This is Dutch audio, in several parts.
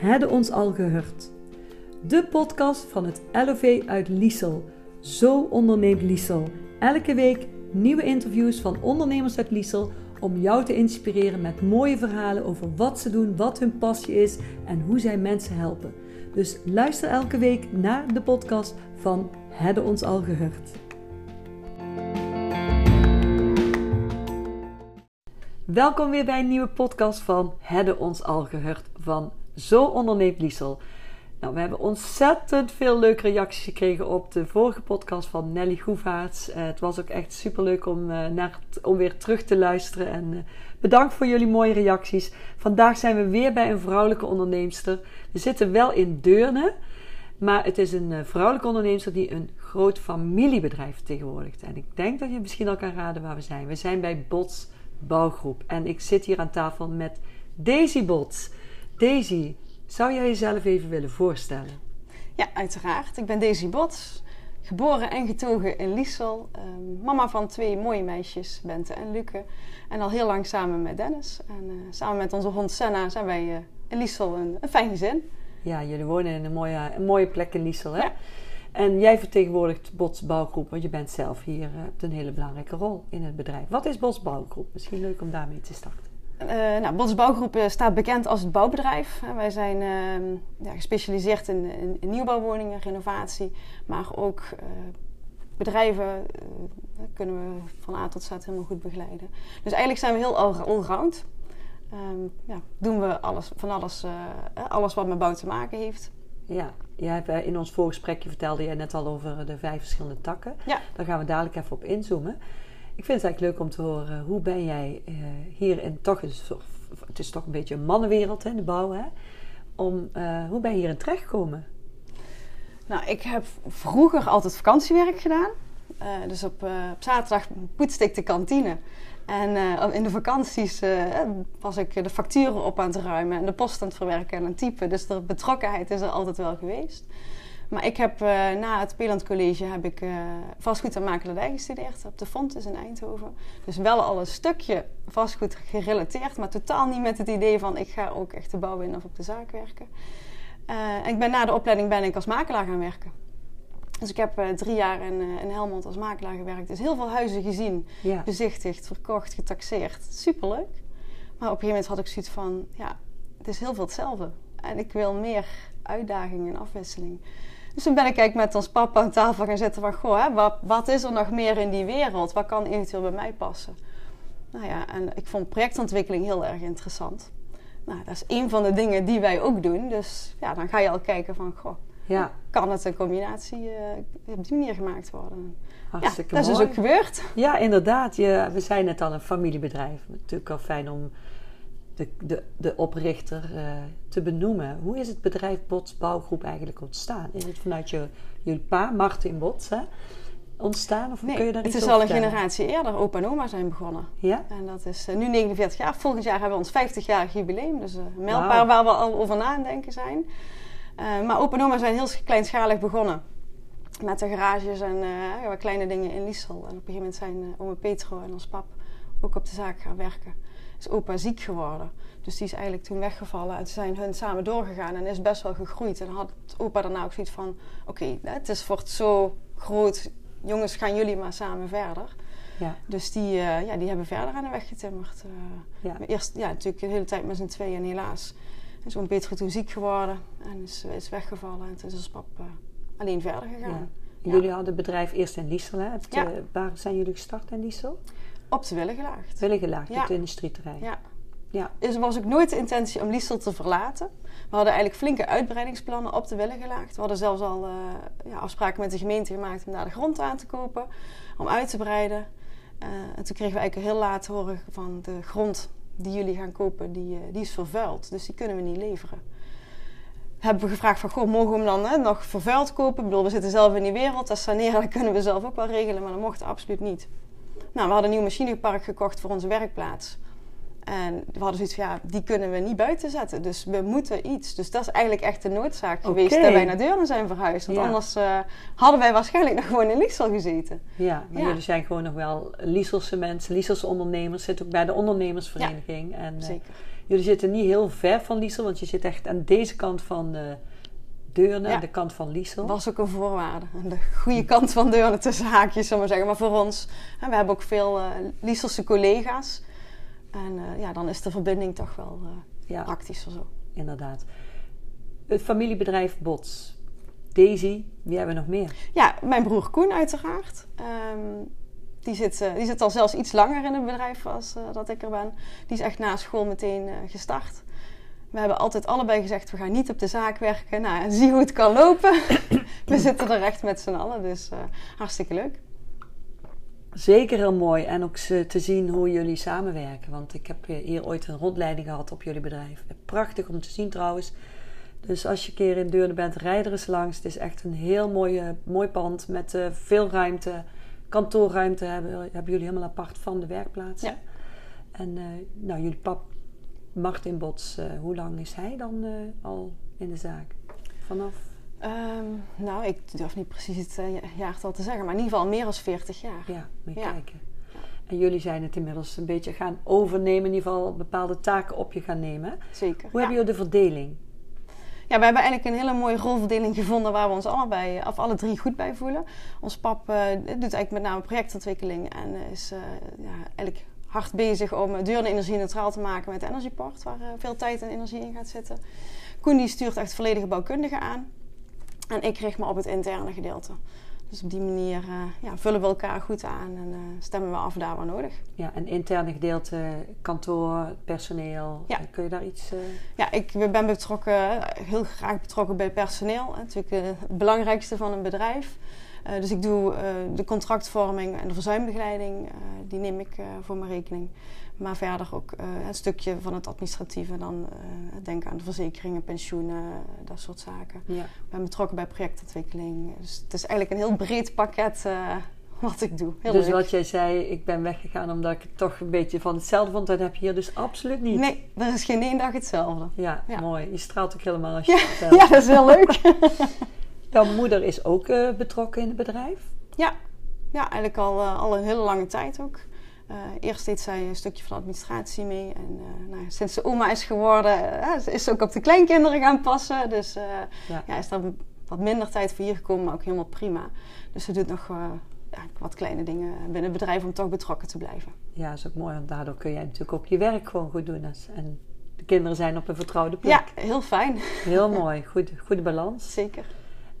Hadden ons al gehoord. De podcast van het LOV uit Liesel. Zo onderneemt Liesel. Elke week nieuwe interviews van ondernemers uit Liesel om jou te inspireren met mooie verhalen over wat ze doen, wat hun passie is en hoe zij mensen helpen. Dus luister elke week naar de podcast van Hadden ons al gehoord. Welkom weer bij een nieuwe podcast van Hadden ons al gehoord van Zo onderneemt Liesel. Nou, we hebben ontzettend veel leuke reacties gekregen op de vorige podcast van Nelly Goevaerts. Uh, het was ook echt super leuk om, uh, naar om weer terug te luisteren. En uh, bedankt voor jullie mooie reacties. Vandaag zijn we weer bij een vrouwelijke onderneemster. We zitten wel in Deurne, maar het is een vrouwelijke onderneemster die een groot familiebedrijf vertegenwoordigt. En ik denk dat je misschien al kan raden waar we zijn. We zijn bij Bots Bouwgroep. En ik zit hier aan tafel met Daisy Bots. Daisy, zou jij jezelf even willen voorstellen? Ja, uiteraard. Ik ben Daisy Bots, geboren en getogen in Liesel. Uh, mama van twee mooie meisjes, Bente en Luke. En al heel lang samen met Dennis. En uh, samen met onze hond Senna zijn wij uh, in Liesel een, een fijn gezin. Ja, jullie wonen in een mooie, een mooie plek in Liesel, hè? Ja. En jij vertegenwoordigt Bots Bouwgroep, want je bent zelf hier hebt een hele belangrijke rol in het bedrijf. Wat is Bots Bouwgroep? Misschien leuk om daarmee te starten. Uh, nou, Bots Bouwgroep staat bekend als het bouwbedrijf. Wij zijn uh, ja, gespecialiseerd in, in, in, nieuwbouwwoningen, renovatie, maar ook uh, bedrijven kunnen we van A tot Z helemaal goed begeleiden. Dus eigenlijk zijn we heel allround. Um, ja, doen we alles, van alles, alles wat met bouw te maken heeft. Ja, jij hebt, in ons voorgesprekje vertelde je net al over de vijf verschillende takken. Ja. Daar gaan we dadelijk even op inzoomen. Ik vind het eigenlijk leuk om te horen, hoe ben jij uh, hier in toch, het is toch een beetje een mannenwereld hè, de bouw, hè? Om, uh, hoe ben je hierin terechtgekomen? Nou, ik heb vroeger altijd vakantiewerk gedaan. Uh, dus op, op zaterdag poetste ik de kantine. En in de vakanties was ik de facturen op aan het ruimen en de post aan het verwerken en aan het typen. Dus de betrokkenheid is er altijd wel geweest. Maar ik heb uh, na het Peeland College heb ik uh, vastgoed en makelaardij gestudeerd op de Fontes in Eindhoven. Dus wel al een stukje vastgoed gerelateerd, maar totaal niet met het idee van ik ga ook echt de bouw in of op de zaak werken. Uh, en ik ben na de opleiding ben ik als makelaar gaan werken. Dus ik heb drie jaar in, in Helmond als makelaar gewerkt. Dus heel veel huizen gezien, ja. bezichtigd, verkocht, getaxeerd. Superleuk. Maar op een gegeven moment had ik zoiets van, ja, het is heel veel hetzelfde. En ik wil meer uitdaging en afwisseling. Dus toen ben ik eigenlijk met ons papa aan tafel gaan zitten van... Goh, hè, wat, wat is er nog meer in die wereld? Wat kan eventueel bij mij passen? Nou ja, en ik vond projectontwikkeling heel erg interessant. Nou, dat is een van de dingen die wij ook doen. Dus ja, dan ga je al kijken van... Goh, ja. kan het een combinatie uh, op die manier gemaakt worden? Hartstikke ja, dat mooi. is dus ook gebeurd. Ja, inderdaad. Je, we zijn net al een familiebedrijf. Natuurlijk al fijn om de, de, de oprichter uh, te benoemen. Hoe is het bedrijf Bots Bouwgroep eigenlijk ontstaan? Is het vanuit je, jullie pa, Martin Bots, hè, ontstaan? Of nee, kun je daar het is al een generatie eerder. Opa en oma zijn begonnen. Ja? En dat is uh, nu 49 jaar. Volgend jaar hebben we ons 50-jarig jubileum. Dus uh, een mijlpaal wow. waar we al over na aan denken zijn. maar opa en oma zijn heel kleinschalig begonnen. Met de garages en wat kleine dingen in Liesel. En op een gegeven moment zijn oma Petro en ons pap ook op de zaak gaan werken is opa ziek geworden. Dus die is eigenlijk toen weggevallen. En toen zijn hun samen doorgegaan en is best wel gegroeid. En had opa daarna ook zoiets van... Oké, okay, het is wordt zo groot. Jongens, gaan jullie maar samen verder. Ja. Dus die, uh, ja, die hebben verder aan de weg getimmerd. Uh, ja. Eerst ja, natuurlijk de hele tijd met z'n tweeën helaas. En zo'n Peter toen ziek geworden. En is, is weggevallen. En toen is ons pap uh, alleen verder gegaan. Ja. Jullie hadden het bedrijf eerst in Liesel. Hè? Waar zijn jullie gestart in Liesel? Op de Willigelaagd. Willigelaagd, ja. op het industrieterrein. Ja. ja. Dus er was ook nooit de intentie om Liesel te verlaten. We hadden eigenlijk flinke uitbreidingsplannen op de Willigelaagd. We hadden zelfs al uh, ja, afspraken met de gemeente gemaakt om daar de grond aan te kopen. Om uit te breiden. Uh, en toen kregen we eigenlijk heel laat horen van de grond die jullie gaan kopen, die, uh, die is vervuild. Dus die kunnen we niet leveren. Hebben we gevraagd van, goh, mogen we hem dan hè, nog vervuild kopen? Ik bedoel, we zitten zelf in die wereld. Dat saneren, dat kunnen we zelf ook wel regelen. Maar dat mocht absoluut niet. Nou, we hadden een nieuw machinepark gekocht voor onze werkplaats. En we hadden zoiets van, ja, die kunnen we niet buiten zetten. Dus we moeten iets. Dus dat is eigenlijk echt de noodzaak geweest dat wij naar Deurne zijn verhuisd. Want Ja. anders eh, hadden wij waarschijnlijk nog gewoon in Liesel gezeten. Ja, maar Ja. jullie zijn gewoon nog wel Lieselse mensen, Lieselse ondernemers. Zit ook bij de ondernemersvereniging. En eh, Zeker. jullie zitten niet heel ver van Liesel, want je zit echt aan deze kant van de Deurne, Ja. de kant van Liesel. Dat was ook een voorwaarde. De goede kant van Deurne tussen haakjes, zullen we maar zeggen. Maar voor ons, we hebben ook veel eh Lieselse collega's. En eh, ja, dan is de verbinding toch wel eh, Ja, praktischer zo. inderdaad. Het familiebedrijf Bots. Daisy, wie hebben we nog meer? Ja, mijn broer Koen uiteraard. Ehm, die, zit, eh, die zit al zelfs iets langer in het bedrijf als eh, dat ik er ben. Die is echt na school meteen eh, gestart. We hebben altijd allebei gezegd, we gaan niet op de zaak werken. Nou, en zie hoe het kan lopen. we zitten er echt met z'n allen, dus eh, hartstikke leuk. Zeker heel mooi. En ook ze- te zien hoe jullie samenwerken. Want ik heb hier ooit een rondleiding gehad op jullie bedrijf. Prachtig om te zien trouwens. Dus als je een keer in Deurne bent, rijd er eens langs. Het is echt een heel mooi, eh, mooi pand met eh, veel ruimte. Kantoorruimte hebben, hebben jullie helemaal apart van de werkplaatsen. Ja. En eh, nou, jullie pap Martin Bots, eh, hoe lang is hij dan eh, al in de zaak? Vanaf? Ehm, nou, ik durf niet precies het jaartal te zeggen, maar in ieder geval meer dan 40 jaar. Ja, moet je Ja. kijken. En jullie zijn het inmiddels een beetje gaan overnemen, in ieder geval bepaalde taken op je gaan nemen. Zeker. Hoe ja. hebben jullie de verdeling? Ja, we hebben eigenlijk een hele mooie rolverdeling gevonden waar we ons allebei, of alle drie goed bij voelen. Ons pap doet eigenlijk met name projectontwikkeling en is ja, eigenlijk hard bezig om eh, Deurne energie neutraal te maken met Energyport, waar eh, veel tijd en energie in gaat zitten. Koen die stuurt echt volledige bouwkundige aan en ik richt me op het interne gedeelte. Dus op die manier eh, ja, vullen we elkaar goed aan en stemmen we af daar waar nodig. Ja, een interne gedeelte, kantoor, personeel. Ja. Kun je daar iets... eh, Ja, ik ben betrokken, heel graag betrokken bij personeel. Natuurlijk het belangrijkste van een bedrijf. Eh, dus ik doe eh, de contractvorming en de verzuimbegeleiding, eh, die neem ik voor mijn rekening. Maar verder ook een stukje van het administratieve, dan denken aan de verzekeringen, pensioenen, dat soort zaken. ja. Ik ben betrokken bij projectontwikkeling. Dus het is eigenlijk een heel breed pakket wat ik doe. Heel dus leuk. wat jij zei, ik ben weggegaan omdat ik het toch een beetje van hetzelfde vond. Dat heb je hier dus absoluut niet. Nee, er is geen één dag hetzelfde. Ja, Ja. mooi. Je straalt ook helemaal als je het vertelt. Ja, dat is heel leuk. Jouw moeder is ook eh, betrokken in het bedrijf. Ja, ja eigenlijk al, eh, al een hele lange tijd ook. Eh, eerst deed zij een stukje van de administratie mee. En nou, sinds ze oma is geworden, is ze ook op de kleinkinderen gaan passen. Dus Ja. ja, is daar wat minder tijd voor hier gekomen, maar ook helemaal prima. Dus ze doet nog ja, wat kleine dingen binnen het bedrijf om toch betrokken te blijven. Ja, is ook mooi, want daardoor kun jij natuurlijk ook je werk gewoon goed doen. En de kinderen zijn op een vertrouwde plek. Ja, heel fijn. Heel mooi, goed, goede balans. Zeker.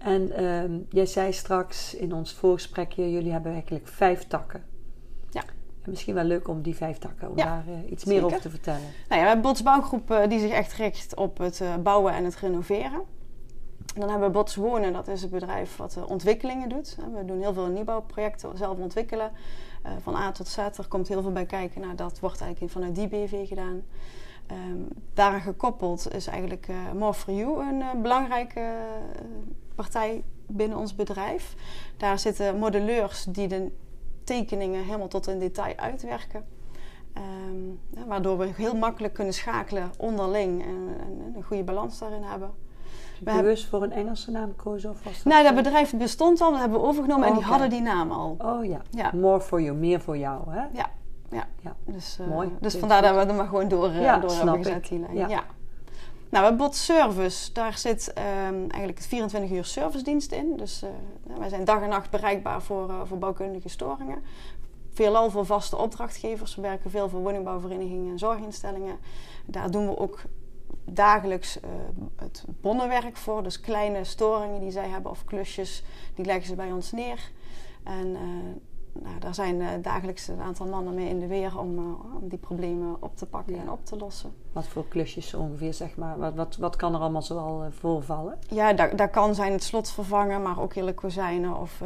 En ehm, jij zei straks in ons voorgesprekje, jullie hebben eigenlijk vijf takken. Ja. En misschien wel leuk om die vijf takken, om Ja, daar eh, iets meer zeker. over te vertellen. Nou ja, we hebben Bots Bouwgroep eh, die zich echt richt op het eh, bouwen en het renoveren. En dan hebben we Bots Wonen, dat is het bedrijf wat ontwikkelingen doet. We doen heel veel nieuwbouwprojecten zelf ontwikkelen. van A tot Z, er komt heel veel bij kijken. Nou, dat wordt eigenlijk vanuit die BV gedaan. Ehm, daaraan gekoppeld is eigenlijk More for You een belangrijke partij binnen ons bedrijf. Daar zitten modelleurs die de tekeningen helemaal tot in detail uitwerken. Ehm, waardoor we heel makkelijk kunnen schakelen onderling en, en een goede balans daarin hebben. We hebben- Bewust voor een Engelse naam kozen of was dat? Nou, dat bedrijf bestond al, dat hebben we overgenomen en die Oké. hadden die naam al. Oh ja. Ja. more for you, meer voor jou, hè? Ja, ja. Ja. Dus, eh, Mooi. Dus vandaar dat we er maar gewoon door, eh, Ja, door hebben gezet, ik. die lijn. Ja. Nou, Bot Service, daar zit ehm, eigenlijk het 24 uur servicedienst in. Dus eh, wij zijn dag en nacht bereikbaar voor, eh, voor bouwkundige storingen. Veelal voor vaste opdrachtgevers. We werken veel voor woningbouwverenigingen en zorginstellingen. Daar doen we ook dagelijks eh, het bonnenwerk voor. Dus kleine storingen die zij hebben of klusjes, die leggen ze bij ons neer. En nou, daar zijn eh, dagelijks een aantal mannen mee in de weer om, eh, om die problemen op te pakken Ja. en op te lossen. Wat voor klusjes ongeveer, zeg maar? Wat, wat, wat kan er allemaal zoal eh, voorvallen? Ja, daar, daar kan zijn het slot vervangen, maar ook hele kozijnen of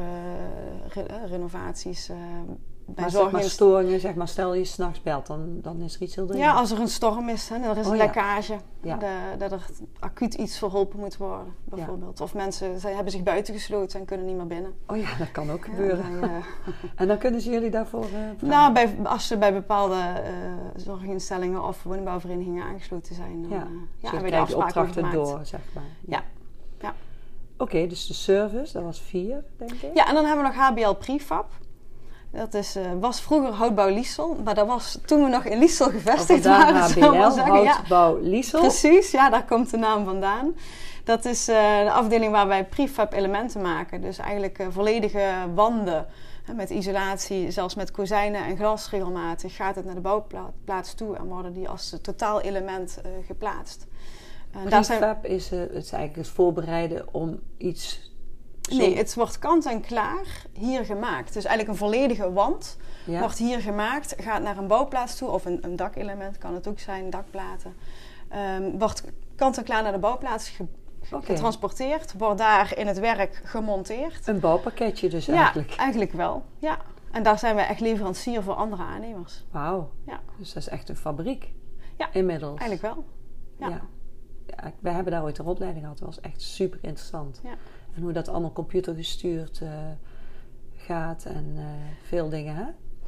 re- renovaties. Bij maar, zeg maar storingen, zeg maar, stel je s'nachts belt, dan, dan is er iets heel dringends. Ja, als er een storm is, hè, er is Oh, een ja. lekkage, Ja. de- dat er acuut iets verholpen moet worden, bijvoorbeeld. Of mensen zij hebben zich buiten gesloten en kunnen niet meer binnen. Oh ja, dat kan ook Ja, gebeuren. dan, eh, En dan kunnen ze jullie daarvoor vragen? nou, bij, als ze bij bepaalde eh, zorginstellingen of woningbouwverenigingen aangesloten zijn, dan Ja. ja. Dus krijg je opdrachten door, zeg maar. Ja. Ja. Oké, dus de service, dat was vier, denk ik. Ja, en dan hebben we nog HBL Prefab. Dat is, eh, was vroeger Houtbouw Liesel, maar dat was toen we nog in Liesel gevestigd waren. HBL, Houtbouw Liesel. precies, ja, daar komt de naam vandaan. Dat is eh, de afdeling waar wij prefab elementen maken. Dus eigenlijk eh, volledige wanden met isolatie, zelfs met kozijnen en glas regelmatig. Gaat het naar de bouwplaats toe en worden die als totaalelement eh geplaatst. En daar zijn, Prefab is, het is eigenlijk het voorbereiden om iets... zo- nee, het wordt kant en klaar hier gemaakt. Dus eigenlijk een volledige wand ja? wordt hier gemaakt, gaat naar een bouwplaats toe, of een, een dakelement kan het ook zijn, dakplaten. Ehm, wordt kant en klaar naar de bouwplaats ge- getransporteerd, wordt daar in het werk gemonteerd. Een bouwpakketje dus Ja, eigenlijk. eigenlijk wel. Ja. En daar zijn wij echt leverancier voor andere aannemers. Wauw. Ja. Dus dat is echt een fabriek. Ja, Inmiddels. Eigenlijk wel. Ja. Ja. Ja, wij hebben daar ooit een opleiding gehad. Dat was echt super interessant. Ja. En hoe dat allemaal computergestuurd eh, gaat en eh, veel dingen, hè?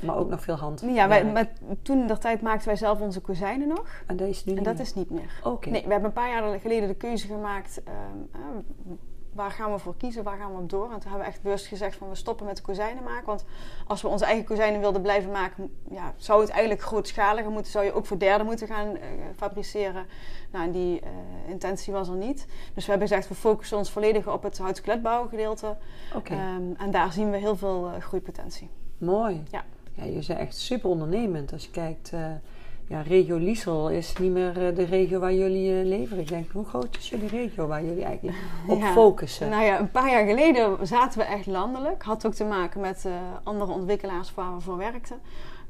Maar ook nog veel hand. Ja, wij, met, toen in der tijd maakten wij zelf onze kozijnen nog. En dat is nu En dat meer? is niet meer. Oké. Nee, we hebben een paar jaar geleden de keuze gemaakt. ehm, eh, waar gaan we voor kiezen? Waar gaan we op door? En toen hebben we echt bewust gezegd van we stoppen met de kozijnen maken. Want als we onze eigen kozijnen wilden blijven maken, ja, zou het eigenlijk grootschaliger moeten. Zou je ook voor derden moeten gaan eh, fabriceren. Nou, en die eh, intentie was er niet. Dus we hebben gezegd we focussen ons volledig op het houtskletbouwgedeelte. Oké. Ehm, en daar zien we heel veel eh, groeipotentie. Mooi. Ja. ja. Je bent echt super ondernemend. Als je kijkt, ja, regio Liesel is niet meer eh, de regio waar jullie eh, leveren. Ik denk, hoe groot is jullie regio waar jullie eigenlijk op Ja. focussen? Nou ja, een paar jaar geleden zaten we echt landelijk. Had ook te maken met eh, andere ontwikkelaars waar we voor werkten.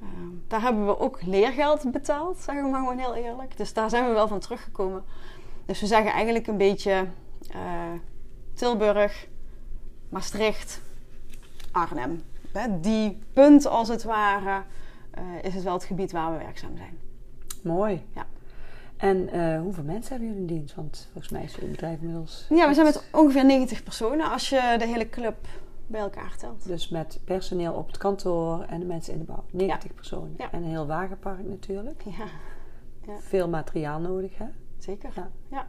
Eh, daar hebben we ook leergeld betaald, zeggen we maar gewoon heel eerlijk. Dus daar zijn we wel van teruggekomen. Dus we zeggen eigenlijk een beetje Tilburg, Maastricht, Arnhem. Die punt als het ware is het wel het gebied waar we werkzaam zijn. Mooi. Ja. En eh, hoeveel mensen hebben jullie in dienst? Want volgens mij is jullie bedrijf inmiddels... Ja, we zijn met ongeveer 90 personen als je de hele club bij elkaar telt. Dus met personeel op het kantoor en de mensen in de bouw. 90 personen. Ja. En een heel wagenpark natuurlijk. Ja, Ja. Veel materiaal nodig, hè? zeker. Ja. ja.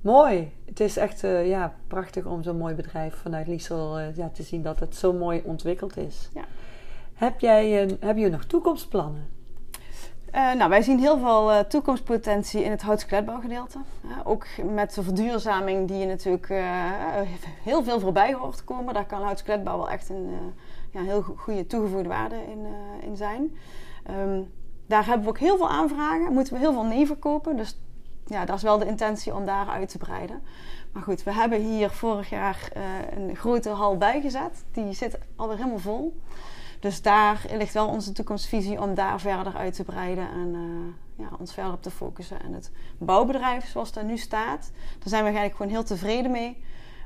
Mooi. Het is echt eh, ja, prachtig om zo'n mooi bedrijf vanuit Liesel eh, ja, te zien dat het zo mooi ontwikkeld is. Ja. Heb jij een, heb je nog toekomstplannen? Eh, nou, wij zien heel veel eh, toekomstpotentie in het houtskletbouwgedeelte. Ook met de verduurzaming die je natuurlijk eh, heel veel voorbij hoort komen. Daar kan houtskletbouw wel echt een ja, heel go- goede toegevoegde waarde in, in zijn. Ehm, daar hebben we ook heel veel aanvragen. Moeten we heel veel nee verkopen. Dus ja, dat is wel de intentie om daar uit te breiden. Maar goed, we hebben hier vorig jaar een grote hal bijgezet. Die zit alweer helemaal vol. Dus daar ligt wel onze toekomstvisie om daar verder uit te breiden en eh, ja, ons verder op te focussen. En het bouwbedrijf zoals dat nu staat, daar zijn we eigenlijk gewoon heel tevreden mee.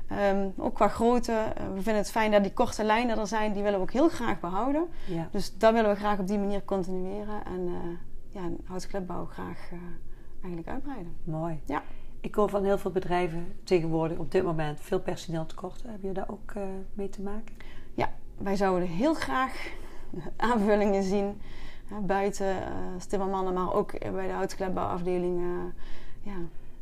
Ehm, ook qua grootte. eh, we vinden het fijn dat die korte lijnen er zijn. Die willen we ook heel graag behouden. Ja. Dus dat willen we graag op die manier continueren. En uh, ja, graag uh, eigenlijk uitbreiden. Mooi. Ja. Ik hoor van heel veel bedrijven tegenwoordig op dit moment veel personeel tekorten. Heb je daar ook mee te maken? Wij zouden heel graag aanvullingen zien. buiten uh, Stimmermannen, maar ook bij de houtklepbouwafdeling. Uh, ja.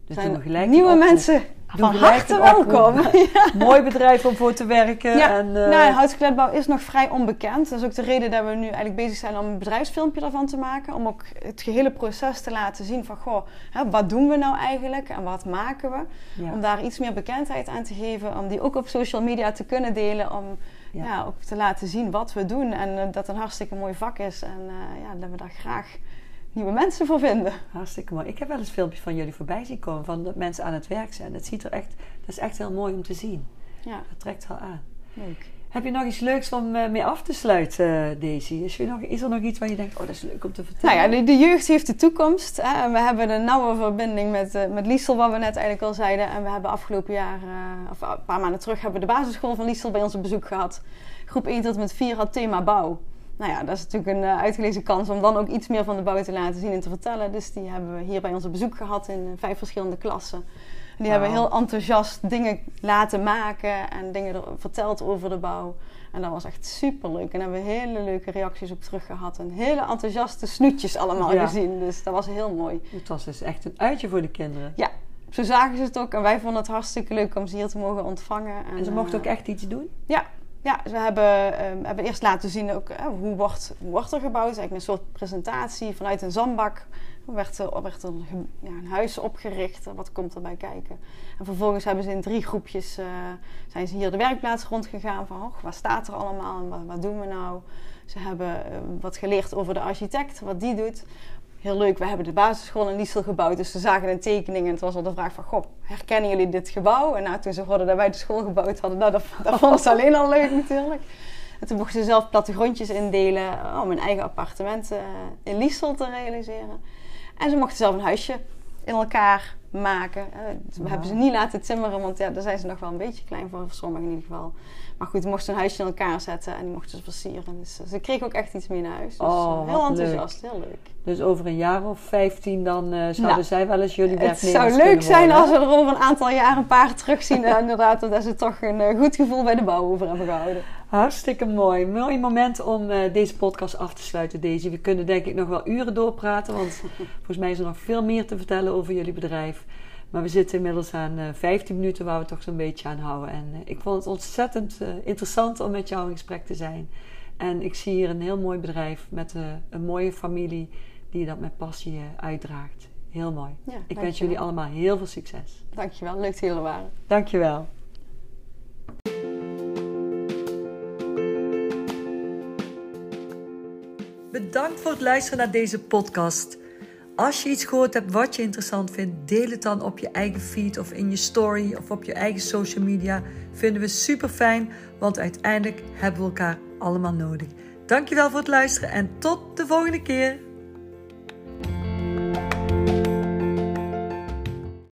Dus zijn gelijk nieuwe mensen van harte welkom. ja. Mooi bedrijf om voor te werken. Ja, en, uh... nou, is nog vrij onbekend. Dat is ook de reden dat we nu eigenlijk bezig zijn om een bedrijfsfilmpje ervan te maken. Om ook het gehele proces te laten zien van, goh, hè, wat doen we nou eigenlijk en wat maken we? Ja. Om daar iets meer bekendheid aan te geven. Om die ook op social media te kunnen delen. Om ja. ja ook te laten zien wat we doen. En uh, dat het een hartstikke mooi vak is. En uh, ja, dat we daar graag nieuwe mensen voor vinden. Hartstikke mooi. Ik heb wel eens filmpjes van jullie voorbij zien komen van dat mensen aan het werk zijn. Dat ziet er echt, dat is echt heel mooi om te zien. Ja. Dat trekt wel aan. Leuk. Heb je nog iets leuks om uh, mee af te sluiten, Daisy? Is er, nog, er nog iets waar je denkt, oh dat is leuk om te vertellen? Nou ja, de, jeugd heeft de toekomst. Hè? En we hebben een nauwe verbinding met, uh, met Liesel, wat we net eigenlijk al zeiden. En we hebben afgelopen jaar, of een paar maanden terug, hebben we de basisschool van Liesel bij ons op bezoek gehad. Groep 1 tot en met 4 had thema bouw. nou ja, dat is natuurlijk een uitgelezen kans om dan ook iets meer van de bouw te laten zien en te vertellen. Dus die hebben we hier bij ons op bezoek gehad in vijf verschillende klassen. Die hebben heel enthousiast dingen laten maken en dingen verteld over de bouw. En dat was echt super leuk. En daar hebben we hele leuke reacties op terug gehad. En hele enthousiaste snoetjes allemaal gezien. Dus dat was heel mooi. Het was dus echt een uitje voor de kinderen. Ja, zo zagen ze het ook. En wij vonden het hartstikke leuk om ze hier te mogen ontvangen. En, en ze mochten ook echt iets doen? Ja, ja, we hebben, um, hebben eerst laten zien ook, uh, hoe, wordt, hoe wordt er gebouwd. Eigenlijk een soort presentatie vanuit een zandbak. Werd er, werd er ja, een huis opgericht? Wat komt erbij kijken? En vervolgens hebben ze in drie groepjes uh, zijn ze hier de werkplaats rondgegaan. Van, oh, wat staat er allemaal en wat, wat doen we nou? Ze hebben uh, wat geleerd over de architect, wat die doet heel leuk. We hebben de basisschool in Liesel gebouwd. Dus ze zagen een tekening en het was al de vraag van... Goh, herkennen jullie dit gebouw? En nou, toen ze hoorden dat wij de school gebouwd hadden... Nou, dat, dat vonden ze alleen al leuk natuurlijk. En toen mochten ze zelf plattegrondjes indelen... om een eigen appartement uh, in Liesel te realiseren. En ze mochten zelf een huisje in elkaar maken. Uh, we hebben ze niet laten timmeren, want ja, daar zijn ze nog wel een beetje klein voor. Voor sommigen in ieder geval. Maar goed, mochten een huisje in elkaar zetten en die mochten ze versieren. Dus ze kregen ook echt iets mee naar huis. Dus oh, heel enthousiast, heel leuk. Dus over een jaar of 15 dan uh, zouden nou, zij wel eens jullie werknemers Het zou leuk zijn als we er over een aantal jaar een paar terugzien. en inderdaad, dat ze toch een uh, goed gevoel bij de bouw over hebben gehouden. Hartstikke mooi. Mooi moment om uh, deze podcast af te sluiten, Daisy. We kunnen denk ik nog wel uren doorpraten, want volgens mij is er nog veel meer te vertellen over jullie bedrijf. Maar we zitten inmiddels aan uh, 15 minuten waar we toch zo'n beetje aan houden. En uh, ik vond het ontzettend interessant om met jou in gesprek te zijn. En ik zie hier een heel mooi bedrijf met een mooie familie die dat met passie uitdraagt. Heel mooi. Ja, ik wens jullie allemaal heel veel succes. Dankjewel, leuk dat jullie waren. Dankjewel. Bedankt voor het luisteren naar deze podcast. Als je iets gehoord hebt wat je interessant vindt, deel het dan op je eigen feed of in je story of op je eigen social media. Vinden we super fijn, want uiteindelijk hebben we elkaar allemaal nodig. Dankjewel voor het luisteren en tot de volgende keer.